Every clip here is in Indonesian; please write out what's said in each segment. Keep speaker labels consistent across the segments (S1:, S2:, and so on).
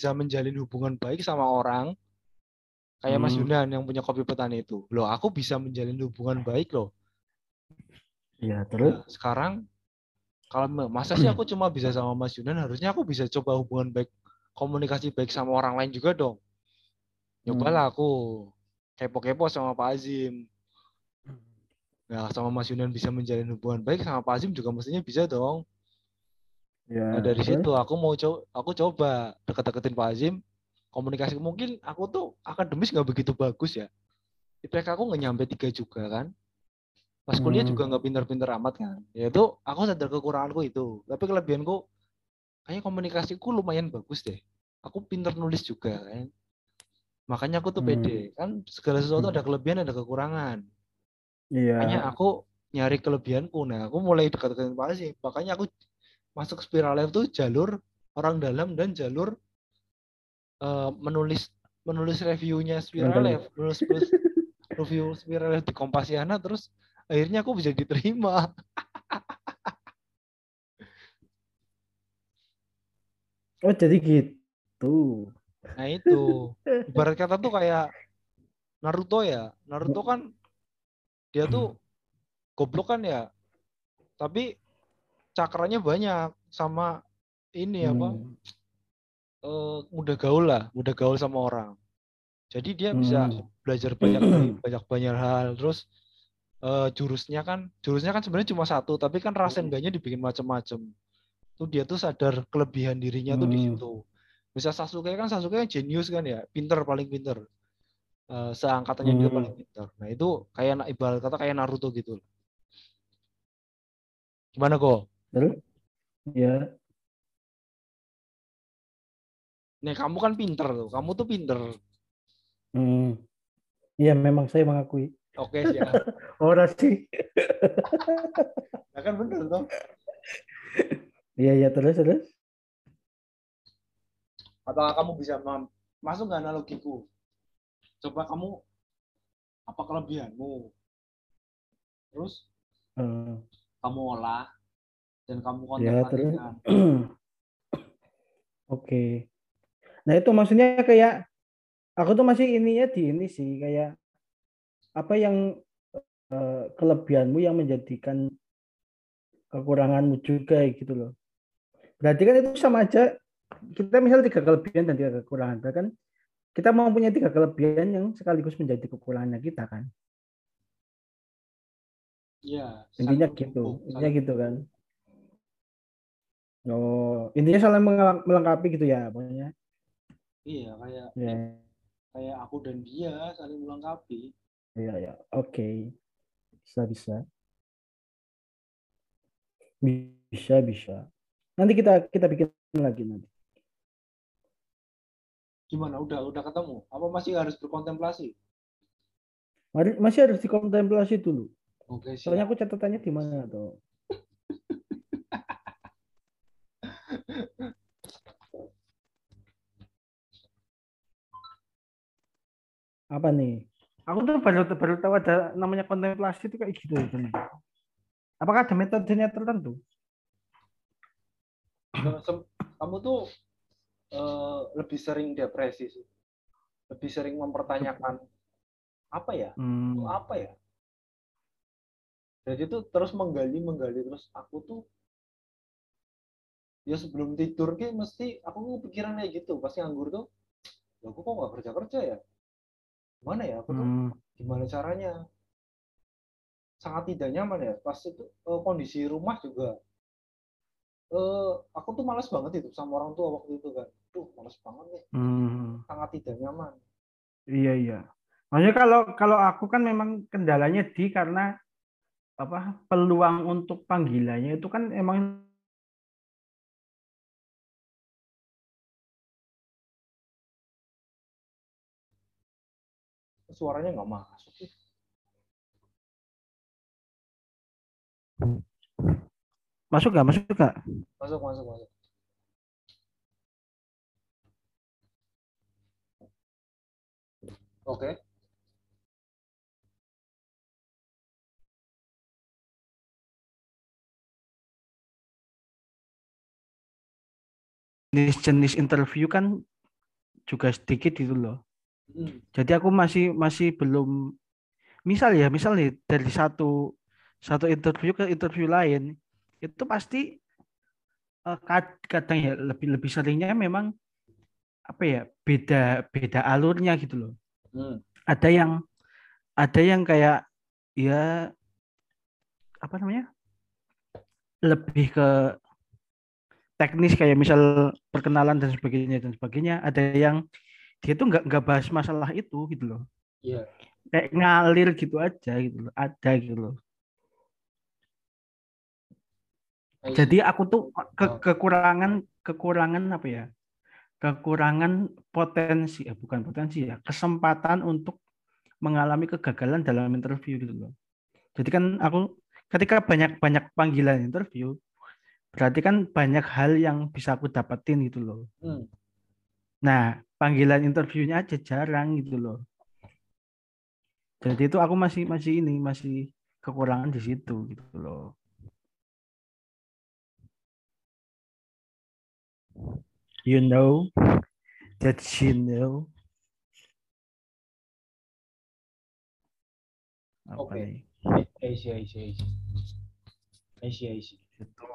S1: bisa menjalin hubungan baik sama orang kayak Mas
S2: Hmm.
S1: Yunan yang punya kopi petani itu. Loh, aku bisa menjalin hubungan baik loh.
S2: Iya, terus
S1: Nah, sekarang kalau masa sih aku cuma bisa sama Mas Yunan, harusnya aku bisa coba hubungan baik, komunikasi baik sama orang lain juga dong. Nyobalah aku kepo-kepo sama Pak Azim. Nah, sama Mas Yunan bisa menjalin hubungan baik sama Pak Azim juga mestinya bisa dong.
S2: Ya,
S1: Nah, dari situ aku mau coba aku coba deket-deketin Pak Azim. Komunikasi mungkin aku tuh akademis nggak begitu bagus ya. IPK aku nggak nyampe tiga juga kan. Pas kuliah
S2: Hmm.
S1: juga nggak pinter-pinter amat kan. Ya itu aku sadar kekuranganku itu. Tapi kelebihanku kayaknya komunikasiku lumayan bagus deh. Aku pinter nulis juga kan. Makanya aku tuh
S2: Hmm.
S1: pede. Kan segala sesuatu
S2: Hmm.
S1: ada kelebihan ada kekurangan.
S2: Iya.
S1: Makanya aku nyari kelebihanku. Nah, aku mulai dekat-dekatin Pak Azim. Makanya aku masuk spiral life tuh jalur orang dalam dan jalur eh, menulis menulis reviewnya spiral life, menulis, menulis review spiral life di Kompasiana terus akhirnya aku bisa diterima.
S2: Oh, jadi gitu.
S1: Nah, itu. Ibarat kata tuh kayak Naruto ya. Naruto kan dia tuh goblok kan ya. Tapi cakranya banyak sama ini apa?
S2: Hmm.
S1: eh, mudah gaul lah, mudah gaul sama orang. Jadi dia bisa
S2: Hmm.
S1: belajar banyak dari banyak banyak hal. Terus eh, jurusnya kan, jurusnya kan sebenarnya cuma satu, tapi kan Rasengan-nya dibikin macam-macam. Tuh dia tuh sadar kelebihan dirinya tuh di
S2: Hmm.
S1: situ. Bisa Sasuke kan Sasuke kan jenius kan ya, pinter paling pinter. Eh, seangkatannya dia
S2: Hmm.
S1: paling pinter. Nah itu kayak ibarat kata kayak Naruto gitu. Gimana kok?
S2: Terus? Ya.
S1: Nih kamu kan pinter tuh, kamu tuh pinter.
S2: Hmm. Iya, memang saya mengakui.
S1: Oke siap.
S2: Ora sih.
S1: Nah, kan bener tuh.
S2: Iya, iya, terus, terus.
S1: Apakah kamu bisa masuk nggak analogiku? Coba kamu apa kelebihanmu? Terus
S2: Eh,
S1: kamu olah dan kamu
S2: Ya, terus.
S1: kontemplasikan.
S2: Oke. Nah, itu maksudnya kayak aku tuh masih ininya di ini sih kayak apa yang eh, kelebihanmu yang menjadikan kekuranganmu juga gitu loh. Berarti kan itu sama aja kita misal tiga kelebihan dan tiga kekurangan. Berarti kan kita mau punya tiga kelebihan yang sekaligus menjadi kekurangannya kita kan.
S1: Iya.
S2: Intinya gitu. Intinya gitu kan. Oh, intinya saling melengkapi gitu ya pokoknya.
S1: Iya, kayak
S2: Ya,
S1: kayak aku dan dia saling melengkapi.
S2: ya, ya. Oke. Bisa, bisa. Bisa, bisa. Nanti kita kita bikin lagi nanti.
S1: Gimana? Udah udah ketemu? Apa masih harus berkontemplasi?
S2: Masih harus dikontemplasi dulu.
S1: Oke,
S2: Soalnya
S1: siap.
S2: aku catatannya di mana tuh? Apa nih? Aku tuh baru baru tahu ada namanya kontemplasi itu kayak gitu. ternyata. Apakah ada metodenya tertentu?
S1: Kamu tuh eh, lebih sering depresi sih. Lebih sering mempertanyakan apa ya?
S2: Hmm.
S1: Apa ya? Jadi tuh terus menggali menggali terus aku tuh ya sebelum tidur kayak mesti aku pikiran kayak gitu pasti nganggur tuh ya aku kok nggak kerja kerja ya gimana ya aku tuh
S2: Hmm.
S1: gimana caranya sangat tidak nyaman ya pas itu eh, kondisi rumah juga eh aku tuh malas banget itu sama orang tua waktu itu kan tuh malas banget nih
S2: Hmm.
S1: sangat tidak nyaman
S2: Iya iya. Maksudnya kalau kalau aku kan memang kendalanya di karena apa peluang untuk panggilannya itu kan emang
S1: suaranya nggak masuk sih
S2: masuk nggak masuk nggak?
S1: masuk masuk masuk oke
S2: Jenis-jenis interview kan juga sedikit gitu loh.
S1: Hmm.
S2: Jadi aku masih masih belum misal ya, misal nih dari satu satu interview ke interview lain itu pasti eh, kad- kadang ya lebih lebih seringnya memang apa ya beda beda alurnya gitu loh.
S1: Hmm.
S2: Ada yang ada yang kayak ya apa namanya lebih ke teknis kayak misal perkenalan dan sebagainya dan sebagainya. Ada yang dia tuh nggak nggak bahas masalah itu gitu loh.
S1: Iya.
S2: Kayak ngalir gitu aja gitu loh. Ada gitu loh.
S1: I.
S2: Jadi aku tuh ke,
S1: Oh.
S2: kekurangan kekurangan apa ya? Kekurangan potensi, eh, bukan potensi ya, kesempatan untuk mengalami kegagalan dalam interview gitu loh. Jadi kan aku ketika banyak-banyak panggilan interview, berarti kan banyak hal yang bisa aku dapetin gitu loh.
S1: Hmm.
S2: Nah, panggilan interviewnya aja jarang gitu loh. Jadi itu aku masih masih ini masih kekurangan di situ gitu loh. You know that you know.
S1: Oke.
S2: nih?
S1: I see, I see, I see. I see, I see.
S2: Itu.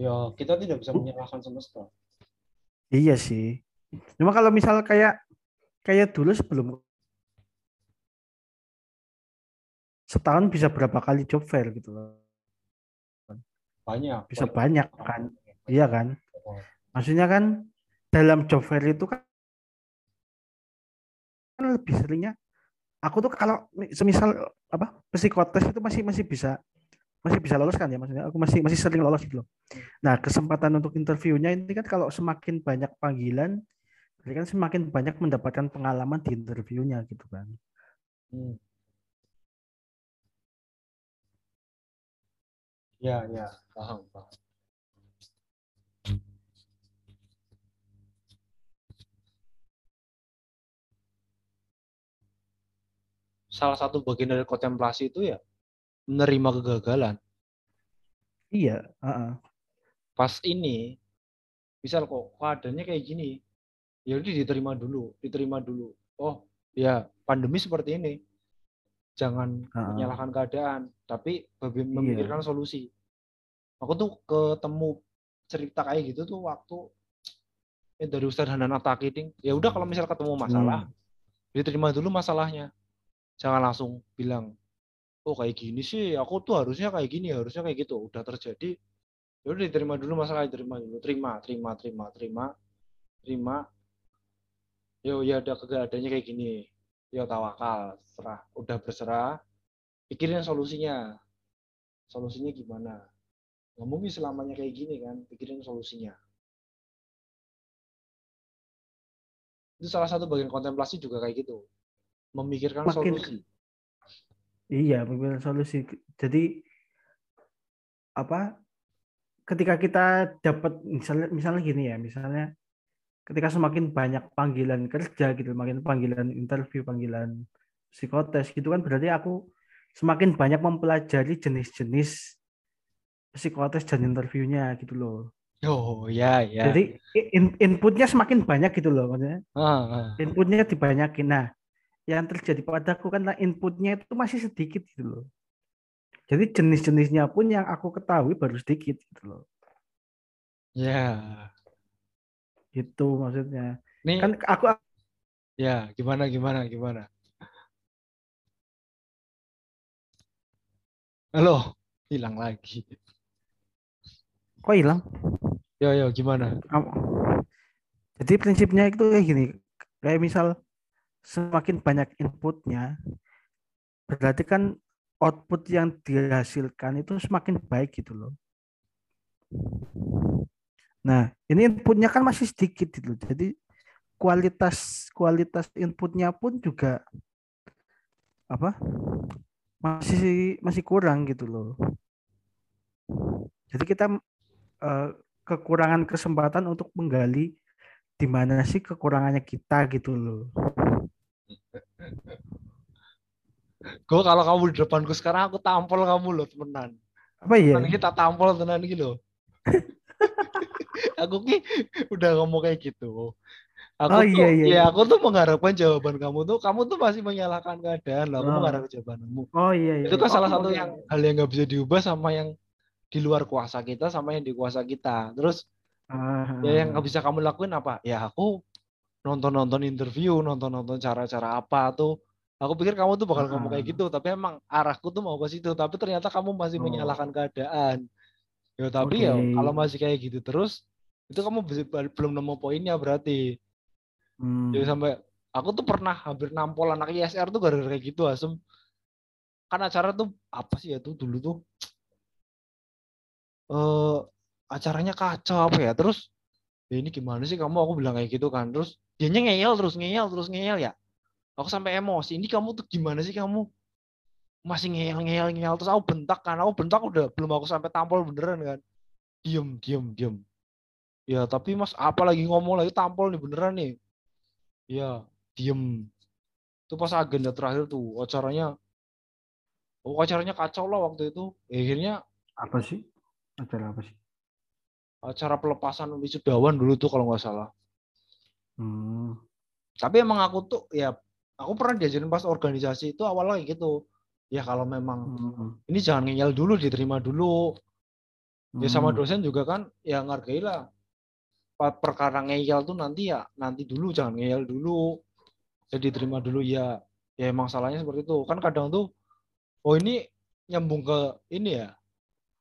S1: Ya, kita tidak bisa menyalahkan semesta.
S2: Iya sih. Cuma kalau misal kayak kayak dulu sebelum setahun bisa berapa kali job fair gitu loh.
S1: Banyak.
S2: Bisa banyak kan. Iya kan? Maksudnya kan dalam job fair itu kan kan lebih seringnya aku tuh kalau semisal apa psikotes itu masih masih bisa masih bisa lolos kan ya maksudnya aku masih masih sering lolos gitu loh. Nah, kesempatan untuk interviewnya ini kan kalau semakin banyak panggilan berarti kan semakin banyak mendapatkan pengalaman di interviewnya gitu kan.
S1: Hmm. Ya, ya, paham, paham. Salah satu bagian dari kontemplasi itu ya menerima kegagalan.
S2: Iya, heeh.
S1: Pas ini, misal kok keadaannya kayak gini, ya udah diterima dulu, diterima dulu. Oh, ya pandemi seperti ini. Jangan
S2: Heeh.
S1: menyalahkan keadaan, tapi
S2: Iya.
S1: memikirkan solusi. Aku tuh ketemu cerita kayak gitu tuh waktu eh, dari Ustadz Hanan Atakiding. Ya udah kalau misal ketemu masalah, diterima dulu masalahnya. Jangan langsung bilang, oh kayak gini sih, aku tuh harusnya kayak gini, harusnya kayak gitu. Udah terjadi, ya udah diterima dulu masalah, diterima dulu, terima, terima, terima, terima, terima. Yo ya ada keadaannya kayak gini, ya tawakal, serah, udah berserah, pikirin solusinya, solusinya gimana. Nggak mungkin selamanya kayak gini kan, pikirin solusinya. Itu salah satu bagian kontemplasi juga kayak gitu, memikirkan
S2: Makin-
S1: solusi.
S2: Iya, pemilihan solusi. Jadi apa? Ketika kita dapat misalnya misalnya gini ya, misalnya ketika semakin banyak panggilan kerja gitu, makin panggilan interview, panggilan psikotes gitu kan berarti aku semakin banyak mempelajari jenis-jenis psikotes dan interviewnya gitu loh.
S1: Oh ya ya.
S2: Jadi in- inputnya semakin banyak gitu loh maksudnya.
S1: Ah, ah.
S2: Inputnya dibanyakin. Nah, yang terjadi padaku kan inputnya itu masih sedikit gitu loh. Jadi jenis-jenisnya pun yang aku ketahui baru sedikit gitu loh.
S1: Ya.
S2: Itu maksudnya.
S1: Nih,
S2: Kan aku
S1: ya gimana gimana gimana. Halo, hilang lagi.
S2: kok hilang?
S1: Yo yo gimana?
S2: Jadi prinsipnya itu kayak gini. Kayak misal semakin banyak inputnya berarti kan output yang dihasilkan itu semakin baik gitu loh. Nah, ini inputnya kan masih sedikit gitu. Jadi kualitas kualitas inputnya pun juga apa? Masih masih kurang gitu loh. Jadi kita eh, kekurangan kesempatan untuk menggali di mana sih kekurangannya kita gitu loh.
S1: Gue kalau kamu di depanku sekarang aku tampol kamu loh temenan.
S2: Apa ya?
S1: Temenan kita tampol tenan gitu loh. aku ki udah ngomong kayak gitu. Aku
S2: Oh,
S1: tuh,
S2: iya, iya,
S1: ya
S2: iya.
S1: aku tuh mengharapkan jawaban kamu tuh, kamu tuh masih menyalahkan keadaan lah. Aku
S2: Oh.
S1: mengharapkan jawabanmu.
S2: Oh iya iya.
S1: Itu kan
S2: iya.
S1: salah
S2: Oh,
S1: satu
S2: oke,
S1: yang hal yang nggak bisa diubah sama yang di luar kuasa kita sama yang di kuasa kita. Terus
S2: Ah,
S1: ya yang nggak bisa kamu lakuin apa? Ya aku nonton-nonton interview, nonton-nonton cara-cara apa tuh. Aku pikir kamu tuh bakal ngomong kayak gitu, tapi emang arahku tuh mau ke situ. Tapi ternyata kamu masih
S2: Oh.
S1: menyalahkan keadaan. Ya tapi ya
S2: Oke.
S1: kalau masih kayak gitu terus, itu kamu belum nemu poinnya berarti.
S2: Hmm.
S1: Jadi sampai aku tuh pernah hampir nampol anak ISR tuh gara-gara kayak gitu asem. Kan acara tuh apa sih ya tuh dulu tuh eh acaranya kacau apa ya terus ya ini gimana sih kamu aku bilang kayak gitu kan terus dia ngeyel terus ngeyel terus ngeyel ya aku sampai emosi ini kamu tuh gimana sih kamu masih ngeyel ngeyel ngeyel terus aku bentak kan aku bentak udah belum aku sampai tampol beneran kan diem diem diem ya tapi mas apa lagi ngomong lagi tampol nih beneran nih ya diem itu pas agenda terakhir tuh acaranya oh acaranya kacau lah waktu itu akhirnya
S2: Apa sih? Acara apa sih?
S1: acara pelepasan wisudawan dulu tuh kalau nggak salah.
S2: Hmm.
S1: Tapi emang aku tuh ya aku pernah diajarin pas organisasi itu awalnya kayak gitu. Ya kalau memang
S2: Hmm.
S1: ini jangan ngeyel dulu, diterima dulu. Ya sama
S2: Hmm.
S1: dosen juga kan ya ngargai lah. Perkara ngeyel tuh nanti ya nanti dulu jangan ngeyel dulu. Ya diterima dulu ya. Ya emang salahnya seperti itu. Kan kadang tuh oh ini nyambung ke ini ya.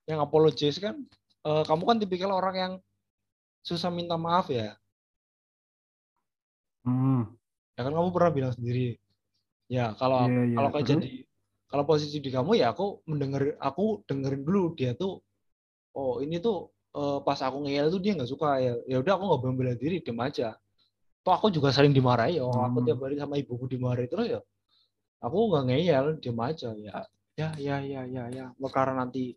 S1: Yang apologize kan eh, kamu kan tipikal orang yang susah minta maaf ya.
S2: Hmm.
S1: Ya kan kamu pernah bilang sendiri ya kalau
S2: Iya, iya.
S1: kalau kayak jadi kalau posisi di kamu ya aku mendengar aku dengerin dulu dia tuh oh ini tuh eh, pas aku ngeyel tuh dia nggak suka ya ya udah aku nggak bela diri diem aja toh aku juga sering dimarahi oh aku
S2: Hmm.
S1: tiap hari sama ibuku dimarahi terus ya aku nggak ngeyel diem aja ya ya ya ya ya ya karena nanti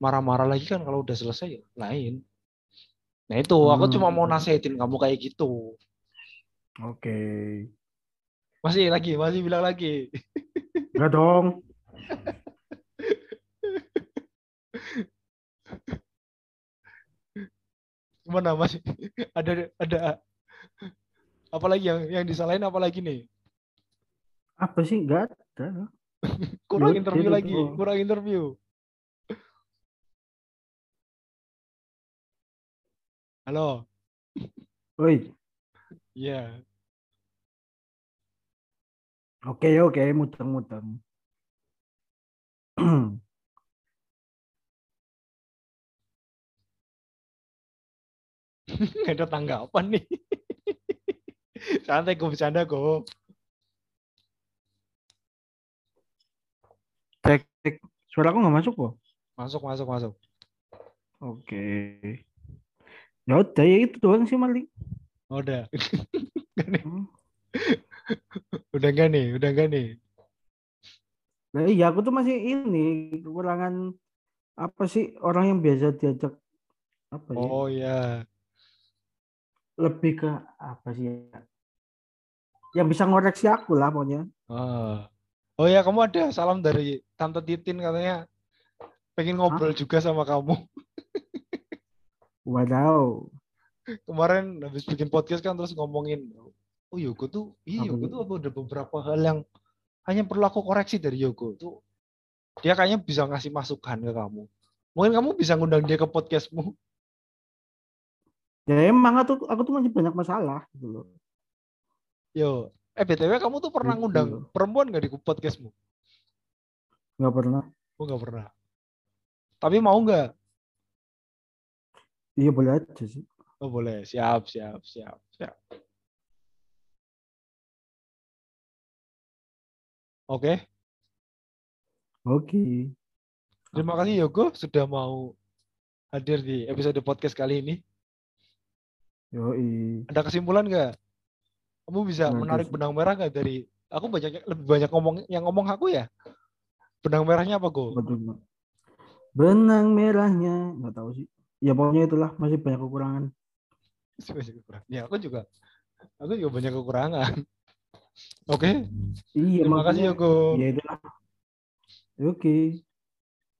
S1: marah-marah lagi kan kalau udah selesai ya lain nah itu aku
S2: Hmm.
S1: cuma mau nasehatin kamu kayak gitu
S2: Oke.
S1: masih lagi masih bilang lagi
S2: Enggak dong.
S1: Gimana Mas? ada ada apalagi yang yang disalahin apalagi nih?
S2: Apa sih? Enggak ada.
S1: Kurang
S2: Ya,
S1: interview lagi,
S2: doang.
S1: kurang interview. Halo.
S2: Oi.
S1: Iya.
S2: Oke, oke, muteng-muteng.
S1: Nggak ada tanggapan nih. Santai gue bercanda gue.
S2: Cek, cek. Suara aku nggak masuk kok.
S1: Masuk masuk masuk.
S2: Oke. Ya udah ya itu doang sih Mali.
S1: Oh, udah. Udah enggak nih? Udah enggak nih?
S2: Nah, iya aku tuh masih ini kekurangan apa sih orang yang biasa diajak apa ya?
S1: Oh iya.
S2: Lebih ke apa sih ya? Yang bisa ngoreksi aku lah pokoknya.
S1: Oh. Oh ya, kamu ada salam dari Tante Titin katanya pengen ngobrol juga sama kamu.
S2: Wadaw.
S1: Kemarin habis bikin podcast kan terus ngomongin, oh Yogo tuh, iya
S2: Apa
S1: Yogo
S2: tuh?
S1: tuh ada beberapa hal yang hanya perlu aku koreksi dari Yogo tuh. Dia kayaknya bisa ngasih masukan ke kamu. Mungkin kamu bisa ngundang dia ke podcastmu.
S2: Ya emang aku, aku tuh masih banyak masalah gitu loh.
S1: Yo, eh btw kamu tuh pernah
S2: Gitu.
S1: ngundang perempuan gak di podcastmu?
S2: Nggak pernah.
S1: Oh nggak pernah. Tapi mau nggak?
S2: Iya boleh aja sih.
S1: Oh boleh, siap, siap, siap, siap. Oke,
S2: Oke.
S1: terima kasih Yogo sudah mau hadir di episode podcast kali ini.
S2: Yoi.
S1: Ada kesimpulan nggak? Kamu bisa
S2: Nggak
S1: menarik benang merah nggak dari? Aku banyak lebih banyak ngomong yang ngomong aku ya. Benang merahnya apa Go?
S2: Benang merahnya nggak tahu sih. Ya pokoknya itulah masih banyak kekurangan.
S1: Banyak kekurangan. Ya aku juga, aku juga banyak kekurangan. Oke,
S2: Iya
S1: terima kasih
S2: makanya-
S1: Yogo.
S2: Iya itulah. Oke.